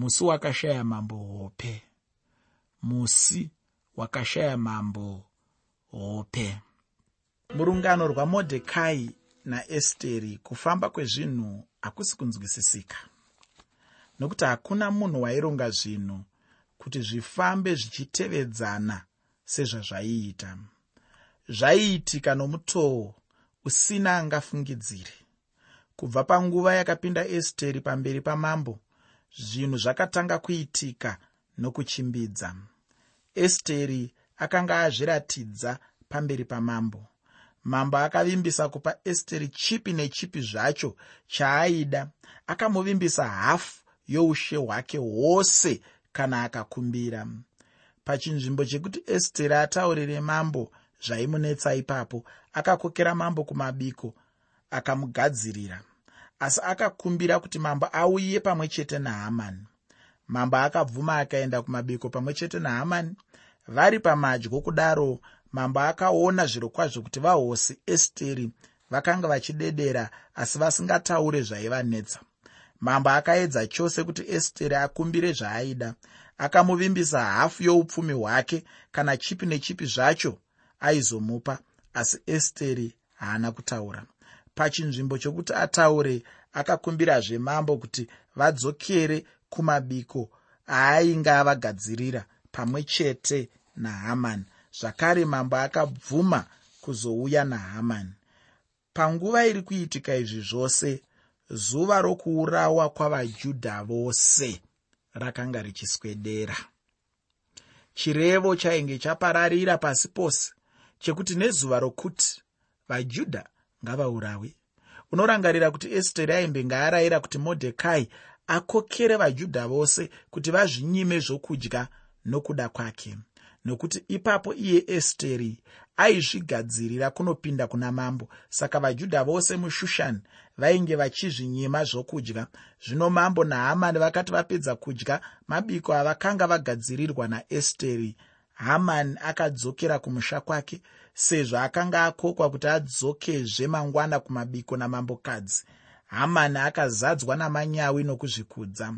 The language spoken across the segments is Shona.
musi wakashaya mambo hope. Musi wakashaya mambo hope. Murungano rwamodhekai naesteri kufamba kwezvinhu hakusi kunzwisisika. Nokuti hakuna munhu waironga zvinhu kuti zvifambe zvichitevedzana sezvazvaiita. Zvaiitika nomutoo usina angafungidzire kubva panguva yakapinda esteri pamberi pamambo zvinhu zvakatanga kuitika nokuchimbidza. Esteri akanga azviratidza pamberi pamambo. Mambo akavimbisa kupa esteri chipi nechipi zvacho chaaida. Akamuvimbisa hafu youshe hwake hwose kana akakumbira. Pachinzvimbo chekuti esteri ataurire mambo zvaimunetsa ipapo akakokera mambo kumabiko akamugadzirira asi akakumbira kuti mambo auye pamwe chete nahamani mambo akabvuma akaenda kumabiko pamwe chete nahamani vari pamadyo kudaro mambo akaona zviro kwazvo kuti vahosi esteri vakanga vachidedera asi vasingataure zvaivanetsa. Mambo akaedza chose kuti esteri akumbire zvaaida. Akamuvimbisa hafu youpfumi hwake kana chipi nechipi zvacho aizomupa asi esteri haana kutaura pachinzvimbo chokuti ataure akakumbirazve mambo kuti vadzokere kumabiko aainge avagadzirira pamwe chete nahamani zvakare mambo akabvuma kuzouya nahamani panguva iri kuitika izvi zvose zuva rokuurawa kwavajudha vose rakanga richiswedera. Chirevo chainge chapararira pasi pose chekuti nezuva rokuti vajudha ngavaurawe. Unorangarira kuti esteri aimbenge arayira kuti modhekai akokere vajudha vose kuti vazvinyime zvokudya nokuda kwake. Nokuti ipapo iye esteri aizvigadzirira kunopinda kuna mambo. Saka vajudha vose mushushani vainge vachizvinyima zvokudya. Zvino mambo nahamani vakati vapedza kudya mabiko avakanga vagadzirirwa naesteri hamani akadzokera kumusha kwake sezvo akanga akokwa kuti adzokezve mangwana kumabiko namambokadzi. Hamani akazadzwa namanyawi nokuzvikudza.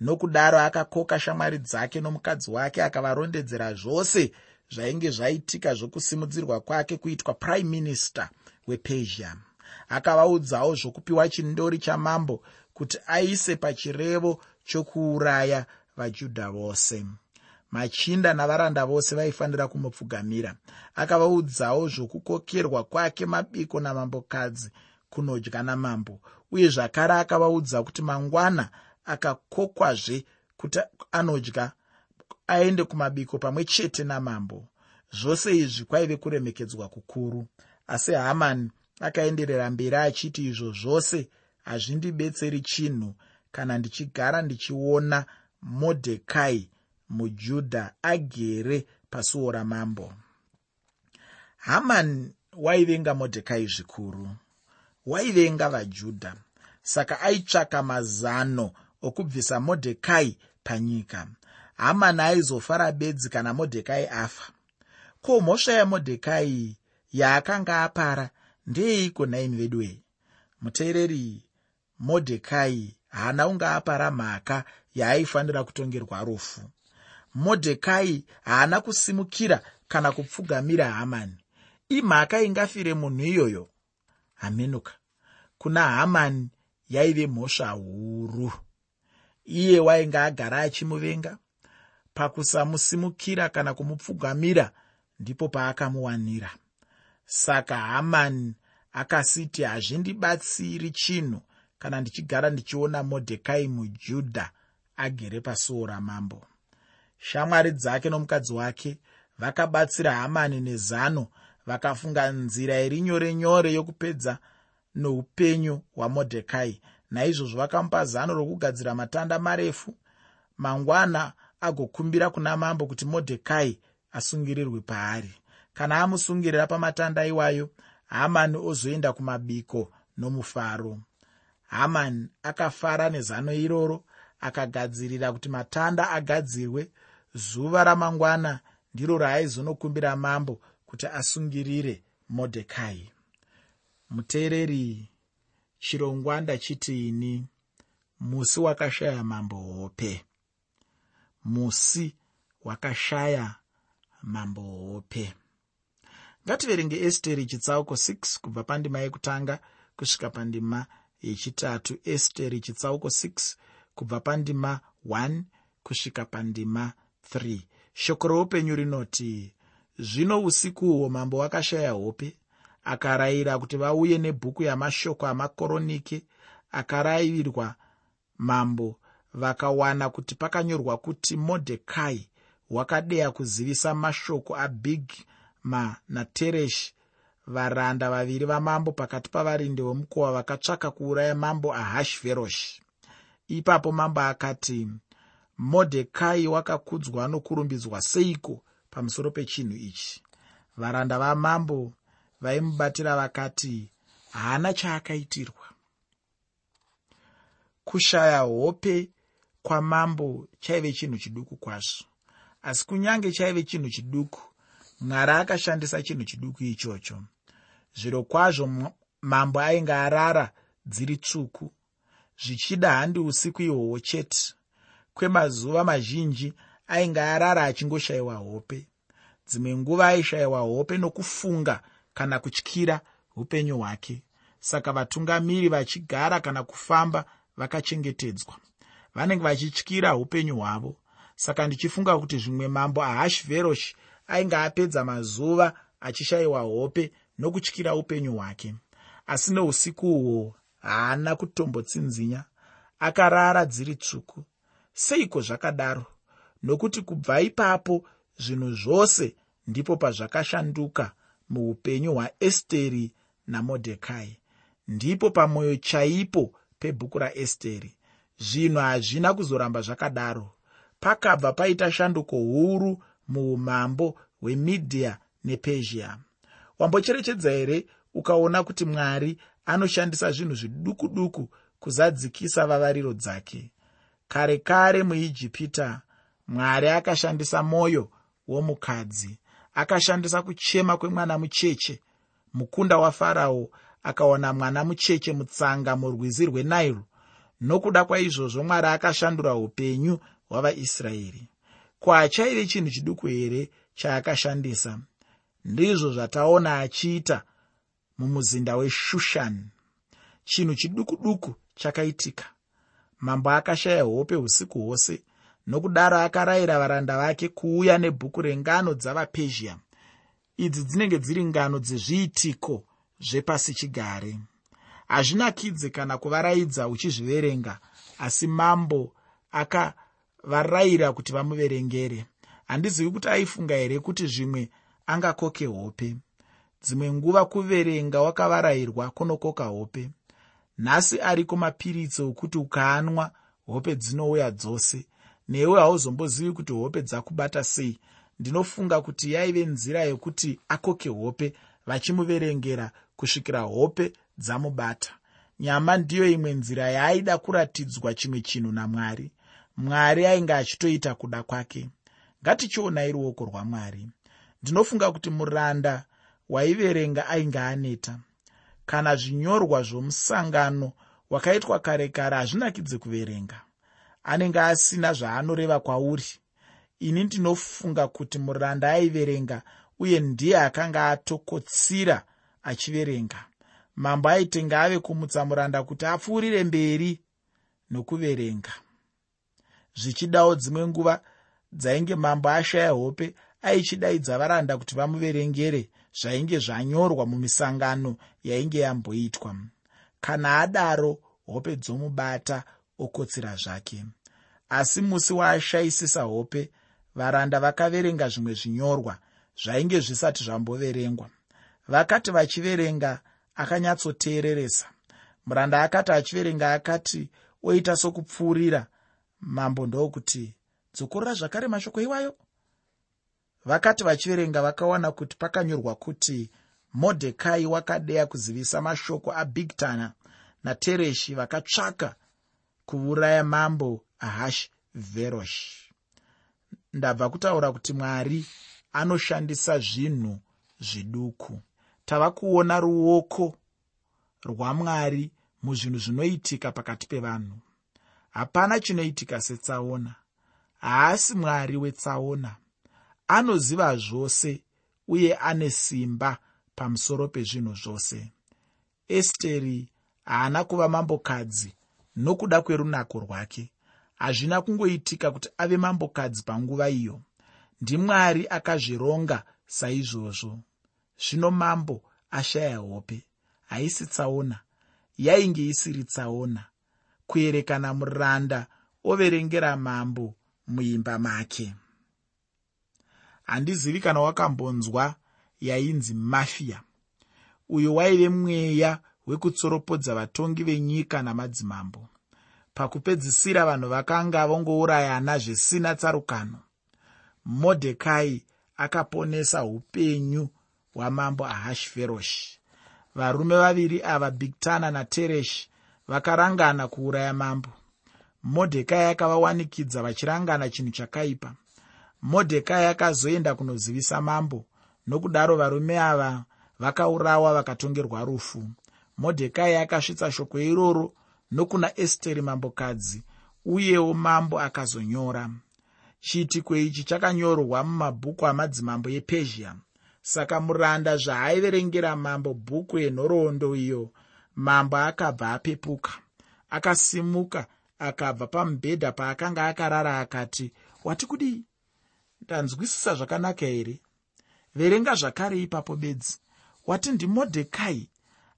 Nokudaro akakoka shamwari dzake nomukadzi wake akavarondedzera zvose zvainge zvaitika zvokusimudzirwa kwake kuitwa prime minister wepersia akavaudzawo zvokupiwa chindori chamambo kuti aise pachirevo chokuuraya vajudha vose machinda navaranda vose vaifanira kumupfugamira. Akavaudzawo zvokukokerwa kwake mabiko namambokadzi kunodya namambo uye zvakare akavaudza kuti mangwana akakokwazve kuti anodya aende kumabiko pamwe chete namambo. Zvose izvi kwaive kuremekedzwa kukuru. Asi hamani akaenderera mberi achiti izvo zvose hazvindibetseri chinhu. Kana ndichigara ndichiona modhekai mujudha agere pasuo ramambo. Hamani waivenga modhekai zvikuru waivenga vajudha saka aitsvaka mazano okubvisa modhekai panyika. Hamani aizofara bedzi kana modhekai afa. Ko mhosva yamodhekai yaakanga apara ndeeiko naimi vedu wei muteereri modhekai haana kunge apara mhaka yaaifanira kutongerwa rufu modhekai haana kusimukira kana kupfugamira hamani imhaka ingafire munhu iyoyo. Hamenuka. Kuna hamani yaive mhosva huru. Iye wainge agara achimuvenga. Pakusamusimukira kana kumupfugamira ndipo paakamuwanira. Saka hamani akasiti hazvindibatsiri chinhu kana ndichigara ndichiona modhekai mujudha agere pasuo ramambo shamwari dzake nomukadzi wake vakabatsira hamani nezano vakafunga nzira iri nyore nyore yokupedza noupenyu hwamodhekai. Naizvozvo vakamupa zano rokugadzira matanda marefu mangwana agokumbira kuna mambo kuti modhekai asungirirwe paari. Kana amusungirira pamatanda iwayo hamani ozoenda kumabiko nomufaro. Hamani akafara nezano iroro akagadzirira kuti matanda agadzirwe zuva ramangwana ndiro raaizonokumbira mambo kuti asungirire modhekai. Muteereri chirongwa ndachiti ini musi wakashaya mambo hope. Musi wakashaya mambo hope. Ngativerenge esteri chitsauko 6 kubva pandima yekutanga kusvika pandima yechitatu. Esteri chitsauko 6 kubva pandima 1 kusvika pandima 3 shoko roupenyu rinoti zvino usiku uhwo mambo wakashaya hope akarayira kuti vauye nebhuku yamashoko amakoronike akarayirwa mambo vakawana kuti pakanyorwa kuti modhekai wakadeya kuzivisa mashoko abigma natereshi varanda vaviri vamambo pakati pavarindi vomukova vakatsvaka kuuraya mambo ahashveroshi ipapo mambo akati modhekai wakakudzwa nokurumbidzwa seiko pamusoro pechinhu ichi? Varanda vamambo vaimubatira vakati haana chaakaitirwa. Kushaya hope kwamambo chaive chinhu chiduku kwazvo. Asi kunyange chaive chinhu chiduku mwari akashandisa chinhu chiduku ichocho. Zviro kwazvo mambo ainge arara dziri tsvuku. Zvichida handi usiku ihwohwo chete kwemazuva mazhinji ainge arara achingoshayiwa hope. Dzimwe nguva aishayiwa hope nokufunga kana kutyira upenyu hwake. Saka vatungamiri vachigara kana kufamba vakachengetedzwa. Vanenge vachityira upenyu hwavo. Saka ndichifunga kuti zvimwe mambo ahashveroshi ainge apedza mazuva achishayiwa hope nokutyira upenyu hwake. Asi neusiku uhwo haana kutombotsinzinya. Akarara dziri tsvuku seiko zvakadaro? Nokuti kubva ipapo zvinhu zvose ndipo pazvakashanduka muupenyu hwaesteri namodhekai ndipo pamwoyo chaipo pebhuku raesteri. Zvinhu hazvina kuzoramba zvakadaro. Pakabva paita shanduko huru muumambo hwemidhiya nepezhia. Wambocherechedza here ukaona kuti mwari anoshandisa zvinhu zviduku duku kuzadzikisa vavariro dzake kare kare muijipita mwari akashandisa mwoyo womukadzi. Akashandisa kuchema kwemwana mucheche. Mukunda wafarao akawana mwana mucheche mutsanga murwizi rwenairo nokuda kwaizvozvo mwari akashandura upenyu hwavaisraeri. Ko hachaive chinhu chiduku here chaakashandisa? Ndizvo zvataona achiita mumuzinda weshushani chinhu chiduku duku chakaitika mambo akashaya hope usiku hwose nokudaro akarayira varanda vake kuuya nebhuku rengano dzavapezhia. Idzi dzinenge dziri ngano dzezviitiko zvepasi chigare. Hazvinakidze kana kuvaraidza uchizviverenga asi mambo akavarayira kuti vamuverengere. Handizivi kuti aifunga here kuti zvimwe angakoke hope. Dzimwe nguva kuverenga wakavarayirwa kunokoka hope nhasi ariko mapiritso okuti ukaanwa hope dzinouya dzose. Newe hauzombozivi kuti hope dzakubata sei. Ndinofunga kuti yaive nzira yokuti akoke hope vachimuverengera kusvikira hope dzamubata. Nyama ndiyo imwe nzira yaaida kuratidzwa chimwe chinhu namwari. Mwari ainge achitoita kuda kwake. Ngatichionai ruoko rwamwari. Ndinofunga kuti muranda waiverenga ainge aneta kana zvinyorwa zvomusangano wakaitwa kare kare hazvinakidze kuverenga. Anenge asina zvaanoreva kwauri. Ini ndinofunga kuti muranda aiverenga uye ndiye akanga atokotsira achiverenga. Mambo aitenga ave kumutsa muranda kuti apfuurire mberi nokuverenga. Zvichidawo dzimwe nguva dzainge mambo ashaya hope aichidaidza varanda kuti vamuverengere zvainge zvanyorwa mumisangano yainge yamboitwa. Kana adaro hope dzomubata okotsira zvake. Asi musi waashayisisa hope varanda vakaverenga zvimwe zvinyorwa zvainge zvisati zvamboverengwa. Vakati vachiverenga akanyatsoteereresa. Muranda akati achiverenga akati oita sokupfuurira. Mambo ndokuti dzokorora zvakare mashoko iwayo vakati vachiverenga vakawana kuti pakanyorwa kuti modhekai wakadeya kuzivisa mashoko abigtana natereshi vakatsvaka kuuraya mambo ahash verosh ndabva kutaura kuti mwari anoshandisa zvinhu zviduku. Tava kuona ruoko rwamwari muzvinhu zvinoitika pakati pevanhu. Hapana chinoitika setsaona. Haasi mwari wetsaona anoziva zvose uye ane simba pamusoro pezvinhu zvose. Esteri haana kuva mambokadzi nokuda kwerunako rwake. Hazvina kungoitika kuti ave mambokadzi panguva iyo. Ndimwari akazvironga saizvozvo. Zvino mambo ashaya hope haisi tsaona yainge isiri tsaona kuerekana muranda overengera mambo muimba make handizivi kana wakambonzwa yainzi mafia. Uyo waive mweya wekutsoropodza vatongi venyika namadzimambo pakupedzisira vanhu vakanga vongourayana zvisina tsarukano. Modhekai akaponesa upenyu hwamambo ahashiferoshi varume vaviri ava bigtana natereshi vakarangana kuuraya mambo. Modhekai akavawanikidza vachirangana chinhu chakaipa modhekai akazoenda kunozivisa mambo nokudaro varume ava vakaurawa vakatongerwa rufu. Modhekai akasvitsa shoko iroro nokuna esteri mambokadzi uyewo mambo akazonyora. Chiitiko ichi chakanyorwa mumabhuku amadzimambo epezhia. Saka muranda zvaaiverengera mambo bhuku yenhoroondo iyo mambo akabva apepuka. Akasimuka akabva pamubhedha paakanga akarara akati wati kudii ndanzwisisa zvakanaka here? Verenga zvakare ipapo bedzi. Wati ndimodhekai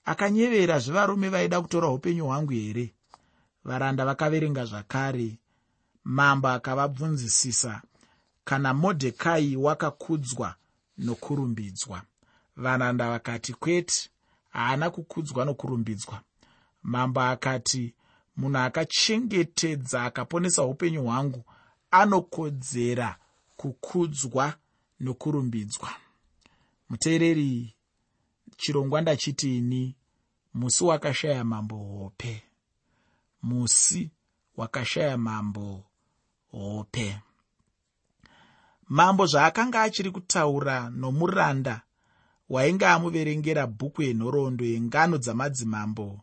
akanyevera zvevarume vaida kutora upenyu hwangu here? Varanda vakaverenga zvakare. Mambo akavabvunzisisa kana modhekai wakakudzwa nokurumbidzwa. Varanda vakati kwete haana kukudzwa nokurumbidzwa. Mambo akati munhu akachengetedza akaponesa upenyu hwangu anokodzera kukudzwa nokurumbidzwa. Muteereri chirongwa ndachitini musi wakashaya mambo hope. Musi wakashaya mambo hope. Mambo zvaakanga achiri kutaura nomuranda wainge amuverengera bhuku yenhoroondo yengano dzamadzimambo.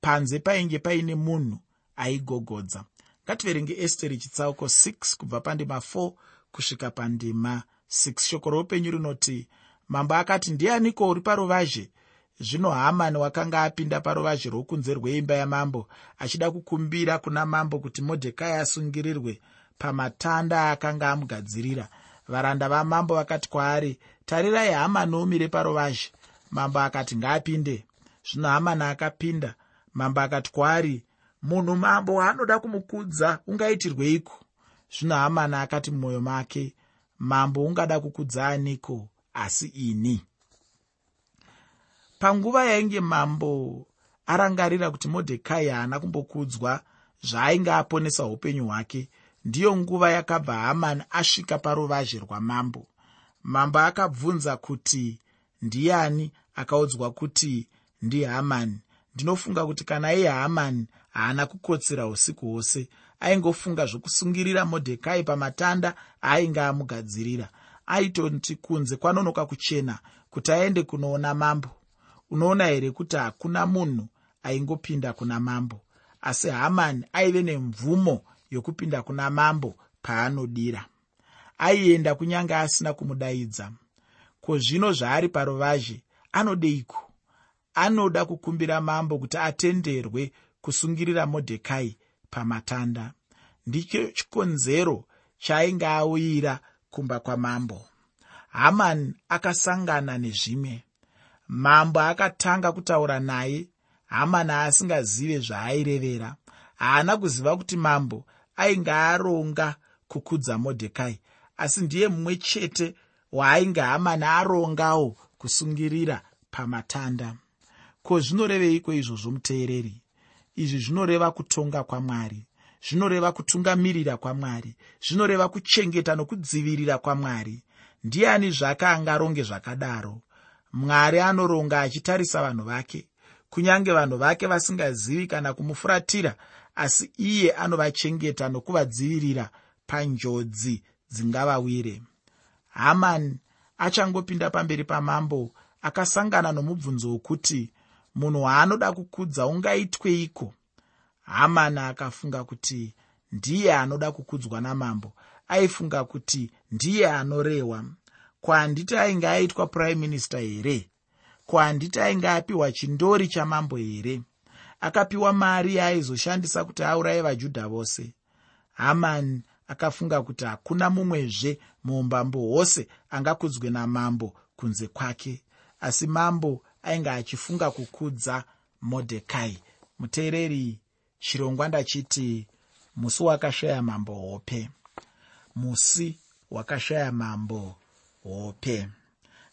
Panze painge paine munhu aigogodza. Ngativerenge esteri chitsauko 6 kubva pandima 4 kusvika pandima. 6 shoko roupenyu rinoti mambo akati ndianiko uri paruvazhe zvino hamani wakanga apinda paruvazhe rwokunze rweimba yamambo achida kukumbira kuna mambo kuti modhekai asungirirwe pamatanda akanga amugadzirira. Varanda vamambo vakati kwaari tarirai hamani umire paruvazhe mambo akati ngaapinde zvino hamani akapinda. Mambo akati kwaari munhu mambo waanoda kumukudza ungaitirweiko zvino hamani akati mumwoyo make mambo ungada kukudza aniko asi ini? Panguva yainge mambo arangarira kuti modhekai haana kumbokudzwa zvaainge aponesa upenyu hwake ndiyo nguva yakabva hamani asvika paruvazhe rwamambo. Mambo akabvunza kuti ndiani? Akaudzwa kuti ndihamani ndinofunga kuti kana iye hamani haana kukotsera usiku hwose aingofunga zvokusungirira modhekai pamatanda aainge amugadzirira aitoti kunze kwanonoka kuchena kuti aende kunoona mambo. Unoona here kuti hakuna munhu aingopinda kuna mambo asi hamani aive nemvumo yokupinda kuna mambo paanodira. Aienda kunyange asina kumudaidza. Ko zvino zvaari paruvazhe anodeiko? Anoda kukumbira mambo kuti atenderwe kusungirira modhekai pamatanda. Ndicho chikonzero chaainge auyira kumba kwamambo. Hamani akasangana nezvimwe. Mambo akatanga kutaura naye. Hamani asingazive zvaairevera haana kuziva kuti mambo ainge aronga kukudza modhekai asi ndiye mumwe chete waainge hamani arongawo kusungirira pamatanda. Ko zvinoreveiko izvozvo muteereri izvi zvinoreva kutonga kwamwari zvinoreva kutungamirira kwamwari zvinoreva kuchengeta nokudzivirira kwamwari. Ndiani zvake angaronge zvakadaro? Mwari anoronga achitarisa vanhu vake. Kunyange vanhu vake vasingazivi kana kumufuratira asi iye anovachengeta nokuvadzivirira panjodzi dzingavawire. Hamani achangopinda pamberi pamambo akasangana nomubvunzo wokuti munhu waanoda kukudza ungaitweiko? Hamani akafunga kuti ndiye anoda kukudzwa namambo. Aifunga kuti ndiye anorehwa. Ko handiti ainge aitwa prime minister here? Ko handiti ainge apiwa chindori chamambo here? Akapiwa mari yaaizoshandisa kuti auraye vajudha vose. Hamani akafunga kuti hakuna mumwezve muumbambo hwose angakudzwe namambo kunze kwake. Asi mambo ainge achifunga kukudza modhekai. Muteereri chirongwa ndachiti musi wakashaya mambo hope. Musi wakashaya mambo hope.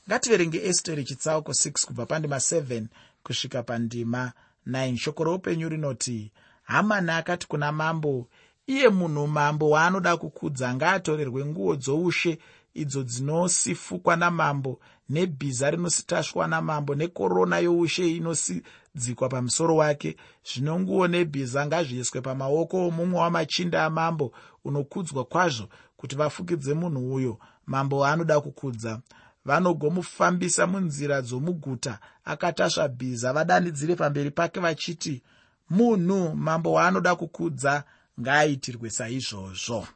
Ngativerenge esteri chitsauko 6 kubva pandima 7 kusvika pandima 9 shoko roupenyu rinoti hamani akati kuna mambo iye munhu mambo waanoda kukudza ngaatorerwe nguo dzoushe idzo dzinosifukwa namambo nebhiza rinositashwa namambo nekorona youshe inosidzikwa pamusoro wake zvino nguo nebhiza ngazviiswe pamaoko omumwe wamachinda amambo unokudzwa kwazvo kuti vafukidze munhu uyo mambo waanoda kukudza. Vanogomufambisa munzira dzomuguta akatasva bhiza vadanidzire pamberi pake vachiti munhu mambo waanoda kukudza ngaaitirwe saizvozvo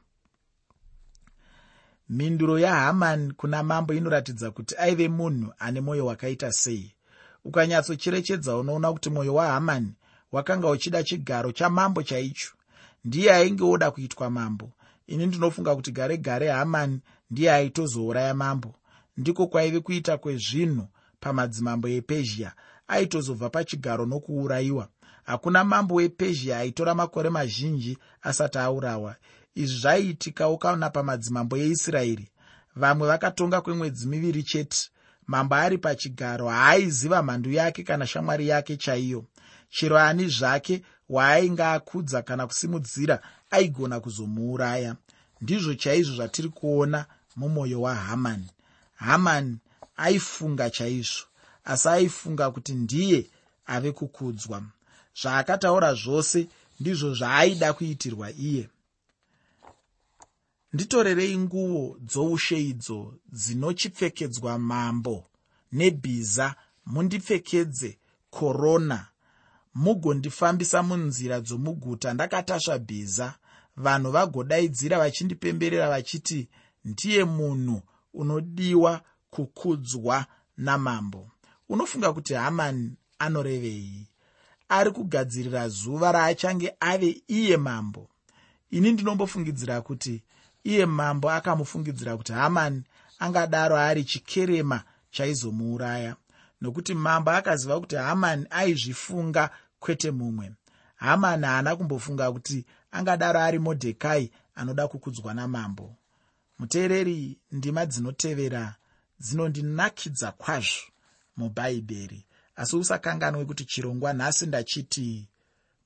mhinduro yahamani kuna mambo inoratidza kuti aive munhu ane mwoyo wakaita sei. Ukanyatsocherechedza unoona kuti mwoyo wahamani wakanga uchida chigaro chamambo chaicho. Ndiye ainge oda kuitwa mambo. Ini ndinofunga kuti gare gare hamani ndiye aitozouraya mambo. Ndiko kwaive kuita kwezvinhu pamadzimambo epezhia aitozobva pachigaro nokuurayiwa. Hakuna mambo wepezhia aitora makore mazhinji asati aurawa izvi zvaiitikawo kana pamadzimambo eisraeri. Vamwe vakatonga kwemwedzi miviri chete. Mambo ari pachigaro haaiziva mhandu yake kana shamwari yake chaiyo. Chero ani zvake waainge akudza kana kusimudzira aigona kuzomuuraya. Ndizvo chaizvo zvatiri kuona mumwoyo wahamani hamani aifunga chaizvo asi aifunga kuti ndiye ave kukudzwa. Zvaakataura zvose ndizvo zvaaida kuitirwa iye nditorerei nguo dzoushe idzo dzinochipfekedzwa mambo nebhiza mundipfekedze korona mugondifambisa munzira dzomuguta ndakatasva bhiza. Vanhu vagodaidzira vachindipemberera vachiti ndiye munhu unodiwa kukudzwa namambo. Unofunga kuti hamani anorevei. Ari kugadzirira zuva raachange ave iye mambo. Ini ndinombofungidzira kuti iye mambo akamufungidzira kuti hamani angadaro ari chikerema chaizomuuraya. Nokuti mambo akaziva kuti hamani aizvifunga kwete mumwe. Hamani haana kumbofunga kuti angadaro ari modhekai anoda kukudzwa namambo. Muteereri ndima dzinotevera dzinondinakidza kwazvo mubhaibheri asi usakanganwe kuti chirongwa nhasi ndachiti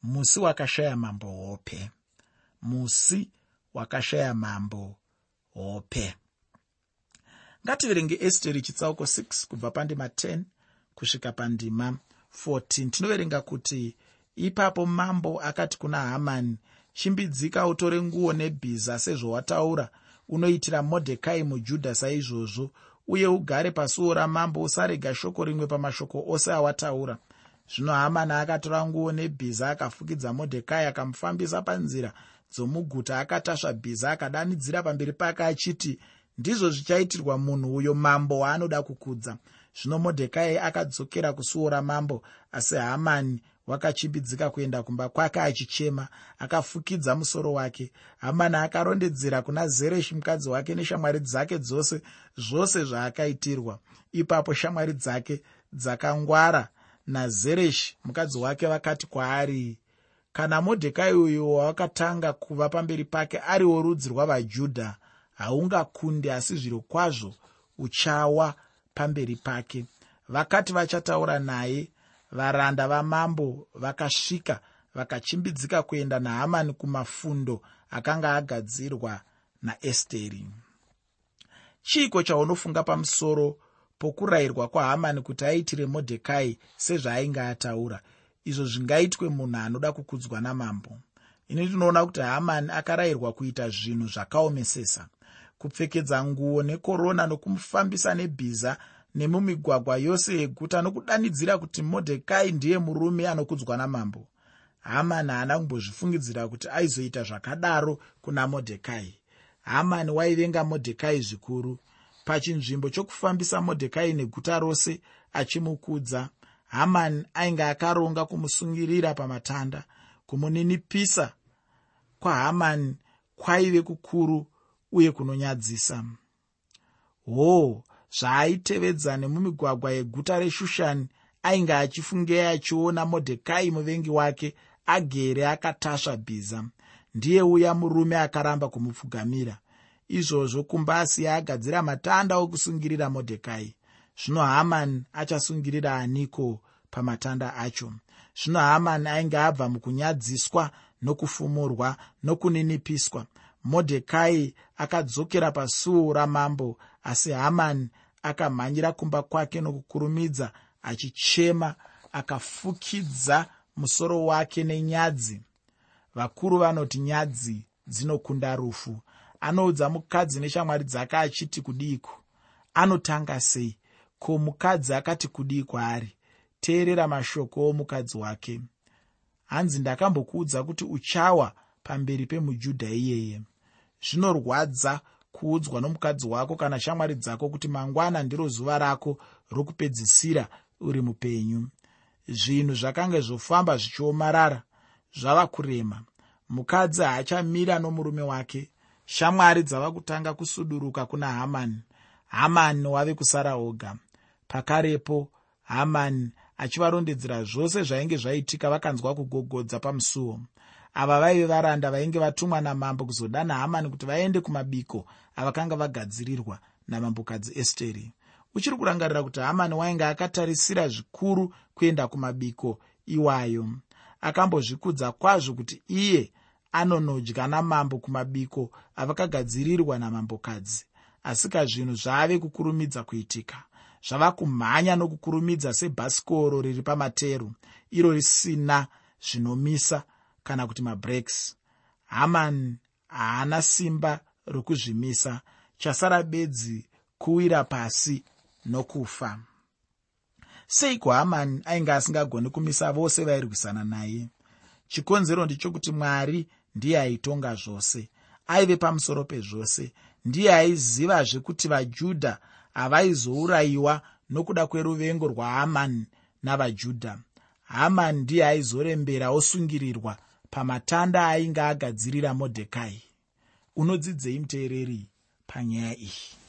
musi wakashaya mambo hope. Musi wakashaya mambo. Hope. Ngativerenge esteri chitsauko 6 kubva pandima 10 kusvika pandima 14 tinoverenga kuti ipapo mambo akati kuna hamani chimbidzika utore nguo nebhiza sezvowataura unoitira modhekai mujudha saizvozvo uye ugare pasuo ramambo usarega shoko rimwe pamashoko ose awataura. Zvino hamani akatora nguo nebhiza akafukidza modhekai akamufambisa panzira dzomuguta akatasva bhiza akadanidzira pamberi pake achiti ndizvo zvichaitirwa munhu uyo mambo waanoda kukudza. Zvino modhekai akadzokera kusuo ramambo asi hamani wakachimbidzika kuenda kumba kwake achichema akafukidza musoro wake. Hamani akarondedzera kuna zereshi mukadzi wake neshamwari dzake dzose zvose zvaakaitirwa. Ipapo shamwari dzake dzakangwara nazereshi mukadzi wake vakati kwaari kana modhekai uyu wawakatanga kuva pamberi pake ari worudzi rwavajudha haungakunde asi zviro kwazvo uchawa pamberi pake. Vakati vachataura naye varanda vamambo vakasvika vakachimbidzika kuenda nahamani kumafundo akanga agadzirwa naesteri. Chiiko chaunofunga pamusoro pokurayirwa kwahamani kuti aitire modhekai sezvaainge ataura izvo zvingaitwe munhu anoda kukudzwa namambo. Ini tinoona kuti hamani akarayirwa kuita zvinhu zvakaomesesa. Kupfekedza nguo nekorona nokumufambisa nebhiza nemumigwagwa yose yeguta nokudanidzira kuti modhekai ndiye murume anokudzwa namambo. Hamani haana kumbozvifungidzira kuti aizoita zvakadaro kuna modhekai. Hamani waivenga modhekai zvikuru. Pachinzvimbo chokufambisa modhekai neguta rose achimukudza hamani ainge akaronga kumusungirira pamatanda. Kumuninipisa kwahamani kwaive kukuru uye kunonyadzisa. Hoo zvaaitevedza nemumigwagwa yeguta reshushani ainge achifungei achiona modhekai muvengi wake agere akatasva bhiza. Ndiye uya murume akaramba kumupfugamira. Izvozvo kumba asiya agadzira matanda okusungirira modhekai zvino hamani achasungirira aniko pamatanda acho. Zvino hamani ainge abva mukunyadziswa nokufumurwa nokuninipiswa. Modhekai akadzokera pasuo ramambo asi hamani akamhanyira kumba kwake nokukurumidza achichema akafukidza musoro wake nenyadzi. Vakuru vanoti nyadzi dzinokunda rufu. Anoudza mukadzi neshamwari dzake achiti kudiku anotanga sei ko mukadzi akati kudii kwaari teerera mashoko omukadzi wake. Hanzi ndakambokuudza kuti uchawa pamberi pemujudha iyeye. Zvinorwadza kuudzwa nomukadzi wako kana shamwari dzako kuti mangwana ndiro zuva rako rokupedzisira uri mupenyu. Zvinhu zvakanga zvofamba zvichiomarara zvava kurema. Mukadzi haachamira nomurume wake. Shamwari dzava kutanga kusuduruka kuna hamani. Hamani wave kusara oga pakarepo hamani achivarondedzera zvose zvainge zvaitika vakanzwa kugogodza pamusuo. Ava vaive varanda vainge vatumwa namambo kuzodana hamani kuti vaende kumabiko avakanga vagadzirirwa namambokadzi esteri. Uchiri kurangarira kuti hamani wainge akatarisira zvikuru kuenda kumabiko iwayo. Akambozvikudza kwazvo kuti iye anonodya namambo kumabiko avakagadzirirwa namambokadzi. Asi kazvinhu zvaave kukurumidza kuitika zvava kumhanya nokukurumidza sebhasikoro riri pamateru. Iro risina zvinomisa kana kuti mabreks haman haana simba rokuzvimisa. Chasara bedzi kuwira pasi nokufa. Seiko hamani ainge asingagoni kumisa vose vairwisana naye? Chikonzero ndichokuti mwari ndiye aitonga zvose aive pamusoro pezvose. Ndiye aizivazve kuti vajudha havaizourayiwa nokuda kweruvengo rwahamani navajudha. Hamani ndiye aizorembera osungirirwa pamatanda ainge agadzirira modhekai. Unodzidzei muteereri panyaya iyi